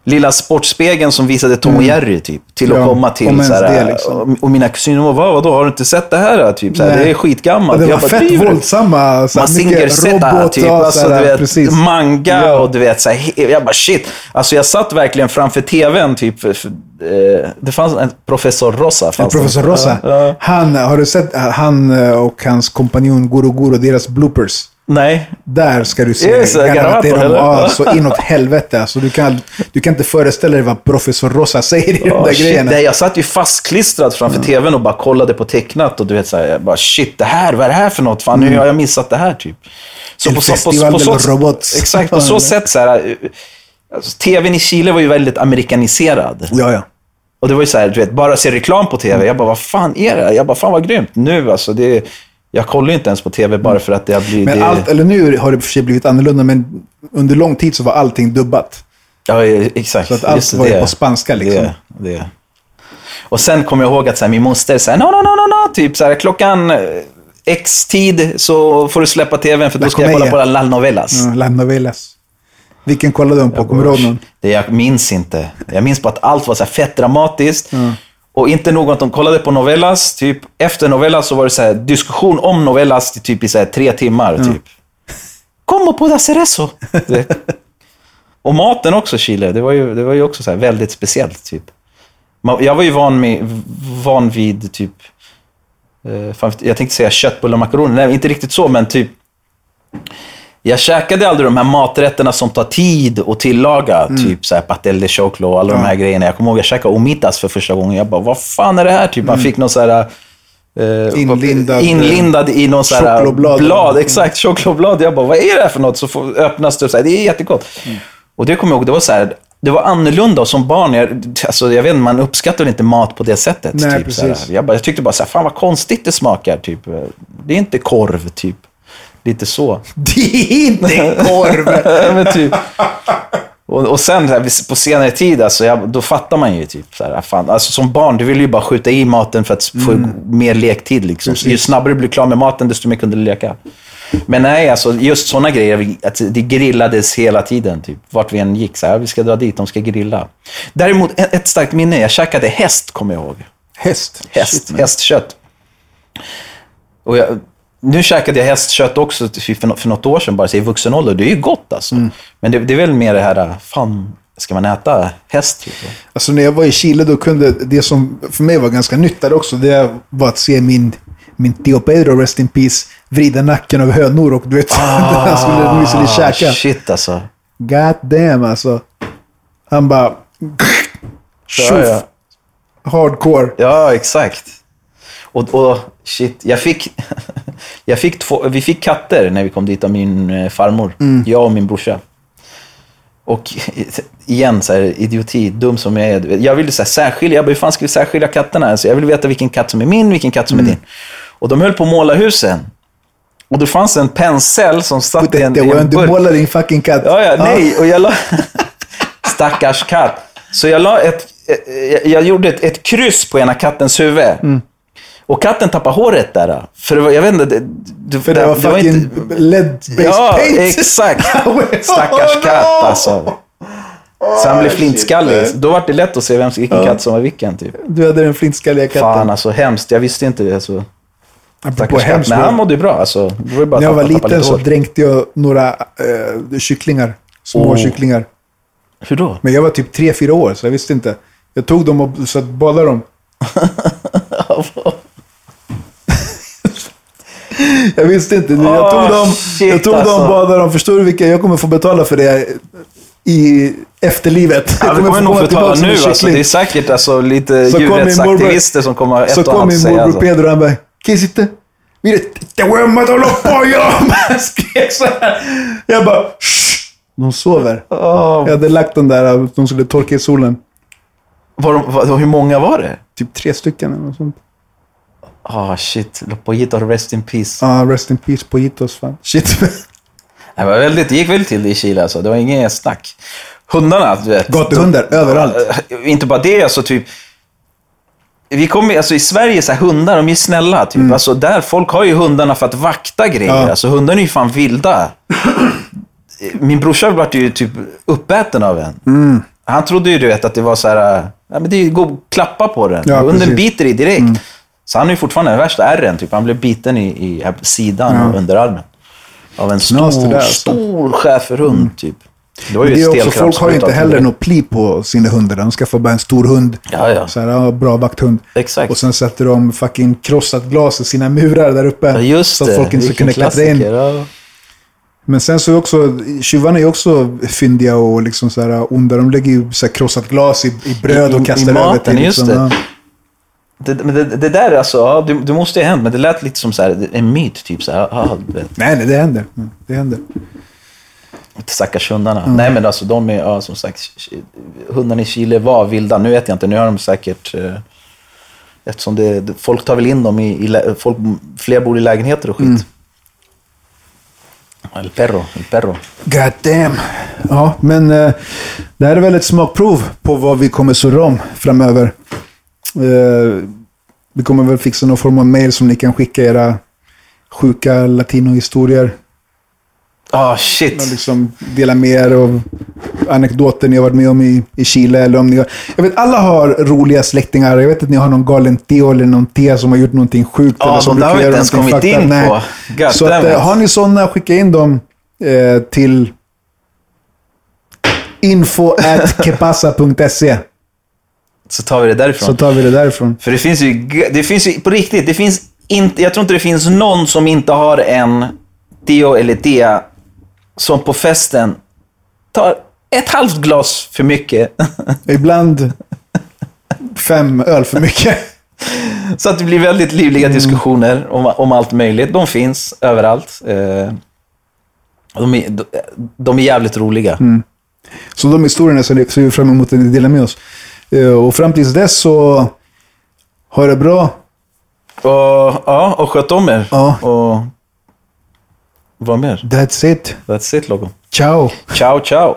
Lilla Sportspegeln som visade Tom och Jerry, typ. Till att Mm. Ja, komma om till så här, liksom. och, mina kusiner var, vad, vadå, har du inte sett det här? Typ, så här det är Ja, skitgammalt. det var Jag bara, fett "Driver du?" våldsamma. så här, Mazinger mycket Z, robot typ. Alltså, så du här, vet, precis. manga Ja. och du vet, så här, jag bara shit. Alltså jag satt verkligen framför tvn, typ. För, för, eh, det fanns en professor Rosa. Fanns det. Professor Rosa. Ja, ja. Han, har du sett han och hans kompanjon Guru Guru, deras bloopers? Nej. Där ska du se Är det så? de, så inåt helvete. Alltså, du, kan, du kan inte föreställa dig vad professor Rosa säger i de Ja, där shit, grejerna. nej, jag satt ju fastklistrad framför tvn och bara kollade på tecknat. Och du vet, så här, bara shit, det här, vad är det här för något? Fan, hur har jag missat det här typ? Så El Festival de los Robots. Exakt, på så sätt så här. Alltså, tvn i Chile var ju väldigt amerikaniserad. Ja, ja. Och det var ju så här, du vet, bara se reklam på tv. Jag bara, vad fan är det? Jag bara, fan vad grymt. Nu alltså, det jag kollar ju inte ens på tv bara för att det har blivit... Men allt, eller nu har det för sig blivit annorlunda, men under lång tid så var allting dubbat. Ja, exakt. Så att allt Just var det. på spanska, liksom. Det, det. Och sen kommer jag ihåg att så här, min moster sa, no, no, no, no, no, typ så här, klockan eh, X tid så får du släppa tvn för då ska jag kolla på La Novelas. Ja, La Novelas. Vilken kollade de på? Kommer du ihåg någon? Det jag minns inte. Jag minns bara att allt var så fett dramatiskt. Och inte nog att de kollade på Novelas. Typ, efter Novelas så var det så här, diskussion om Novelas i typ i så här, tre timmar. Typ. Como puedo hacer eso? Och maten också, Chile. Det var ju, det var ju också så här väldigt speciellt. Typ. Jag var ju van, med, van vid typ... Eh, jag tänkte säga köttbullar och makaroner. Nej, inte riktigt så, men typ... Jag käkade aldrig de här maträtterna som tar tid att tillaga. Typ så här pastel de choclo och alla de här grejerna. Jag kommer ihåg jag käkade omitas för första gången. Jag bara, vad fan är det här? Typ, man fick någon så här... eh, Inlindad, inlindad i någon så här blad. Exakt, chokladblad. Jag bara, vad är det här för något? Så får, öppnas det och så här, det är jättegott. Och det kommer jag ihåg, det var så här, det var annorlunda och som barn, jag, alltså, jag vet inte, man uppskattar inte mat på det sättet. Nej, typ, precis. Jag, bara, jag tyckte bara så här, fan vad konstigt det smakar. Typ. Det är inte korv, typ. Lite så. Det är inte korv! Men typ. Och, och sen här, på senare tid, alltså, jag, då fattar man ju typ så här, fan, alltså, som barn, du vill ju bara skjuta i maten för att få mer lektid. Liksom. Ju snabbare du blir klar med maten, desto mer kunde du leka. Men nej, alltså, just sådana grejer, att det grillades hela tiden. Typ, vart vi än gick, så här, vi ska dra dit, de ska grilla. Däremot, ett, starkt minne, jag käkade häst, kommer jag ihåg. Häst. Häst, Shit, hästkött. Och jag, nu käkade jag hästkött också för, nå- för något år sedan, bara i vuxen ålder. Det är ju gott alltså. Mm. Men det, det är väl mer det här, fan, ska man äta häst? Typ? Alltså när jag var i Chile då kunde det som för mig var ganska nytt där också, det var att se min, min Tio Pedro, rest in peace, vrida nacken av hönor och du vet, han skulle, vi skulle käka. Ah, Shit alltså. God damn alltså. Han bara... Tjoff. Ja, ja. Hardcore. Ja, exakt. Och, och shit, jag fick, jag fick två, vi fick katter när vi kom dit av min eh, farmor. Mm. Jag och min brorsa. Och igen, så här, idioti, dum som jag är. du. Jag ville så här, särskilja, jag bara, hur fan ska vi särskilja katterna? Alltså, jag vill veta vilken katt som är min, vilken katt som är din. Och de höll på att måla husen. Och det fanns en pensel som satt i en, i en du burk. målar din fucking katt. Ja, ja, nej. Och jag la... Stackars katt. Så jag la ett... Jag, jag gjorde ett, ett kryss på ena kattens huvud. Mm. Och katten tappade håret där. För det var, jag vet inte... Det, För det var fucking inte- lead-based Ja, paint. exakt. Stackars Oh, katt no. alltså. Så han blev flintskallig. Då var det lätt att se vem, vilken katt som var vilken. Typ. Du hade den flintskalliga katten. Fan alltså, hemskt. Jag visste inte det. Alltså. Apropå hemskt. Men han mådde ju bra. Alltså. Var bara När jag var liten lite så dränkte jag några eh, kycklingar. Små Åh. kycklingar. Hur då? Men jag var typ tre fyra år, så jag visste inte. Jag tog dem och så badade dem. jag visste inte. Jag tog dem, shit, jag tog alltså. dem badade dem. Förstår du vilka jag kommer få betala för det i efterlivet? Ja, Jag vi kommer nog få betala nu. Alltså, det är säkert alltså, lite Så djurrättsaktivister som kommer ett Så kom min morbror Alltså. Pedro och han bara, kan sitta? Te voy a matar los pollos! Han skrek så här. Jag bara, Shh! De sover. Åh, Jag hade lagt den där, de skulle torka i solen. var de, var, hur många var det? Typ tre stycken eller något sånt. Ah shit, Los Pollitos, rest in peace. Ja, rest in peace pojitos fan. Shit. Det, var väldigt, det gick väldigt till i Chile alltså. Det var inget snack. Hundarna, du vet. Gatuhundar, överallt. Eh, Inte bara det, alltså typ. Vi kommer, alltså i Sverige, så här, hundar, de är snälla. Typ. Alltså, där, folk har ju hundarna för att vakta grejer. Mm. Ja. Alltså, hundarna är ju fan vilda. Min brorsa vart ju typ uppäten av en. Mm. Han trodde ju du vet, att det var så här, ja, men det är gå och klappa på den. Ja, Hunden precis. Mm. biter i direkt. Så han är ju fortfarande den värsta ärren. Typ. Han blev biten i, i sidan och underarmen. Av en Knas stor, där, alltså. Mm. stor schäferhund. Typ. Det var ju Det är också, folk har ju inte heller till något pli på sina hundar. De skaffar bara en stor hund. Ja, ja. Så här, ja, bra vakthund. Exakt. Och sen sätter de fucking krossat glas i sina murar där uppe. Ja, just så att folk inte ska kunna klättra in. Ja. Men sen så är också, tjuvarna är också fyndiga och liksom så här onda. De lägger ju så krossat glas i, i bröd I- och i kastar över maten, till. just liksom, det. ja. Det, men det, det där alltså, ja, det, det måste ju ha hänt, men det lät lite som så här, en myt. Typ så här, ja, Nej, nej, det händer. Mm, Det händer. stackars hundarna. Mm. Nej, men alltså de är, ja, som sagt, hundarna i Chile var vilda. Nu vet jag inte, nu har de säkert... Eh, eftersom det, folk tar väl in dem i, i folk, fler bor i lägenheter och skit. Mm. El perro, el perro. God damn. Ja, men eh, det här är väl ett smakprov på vad vi kommer surra om framöver. Eh, vi kommer väl fixa någon form av mail som ni kan skicka era sjuka latinohistorier. Ah, shit. Och liksom dela med er av anekdoter ni har varit med om i, i Chile. Eller om ni har, jag vet, alla har roliga släktingar. Jag vet att ni har någon galen Theo eller någon tia som har gjort någonting sjukt. Ja, eller som de där har vi inte ens kommit fucked in up. på. God Så att, eh, har ni sådana, skicka in dem eh, till info at kepasa.se Så tar vi det därifrån. så tar vi det därifrån. För det finns ju, det finns ju på riktigt, det finns inte, jag tror inte det finns någon som inte har en Theo eller Tia som på festen tar ett halvt glas för mycket. Ibland fem öl för mycket. Så att det blir väldigt livliga diskussioner om, om allt möjligt. De finns överallt. Eh, De är, de är jävligt roliga. Så de historierna ser ser vi fram emot att ni delar med oss. Eh, Och fram tills dess så ha det bra. Och, ja, och sköt om er. Ja. Och vad mer? That's it. That's it, Logo. Ciao. Ciao, ciao.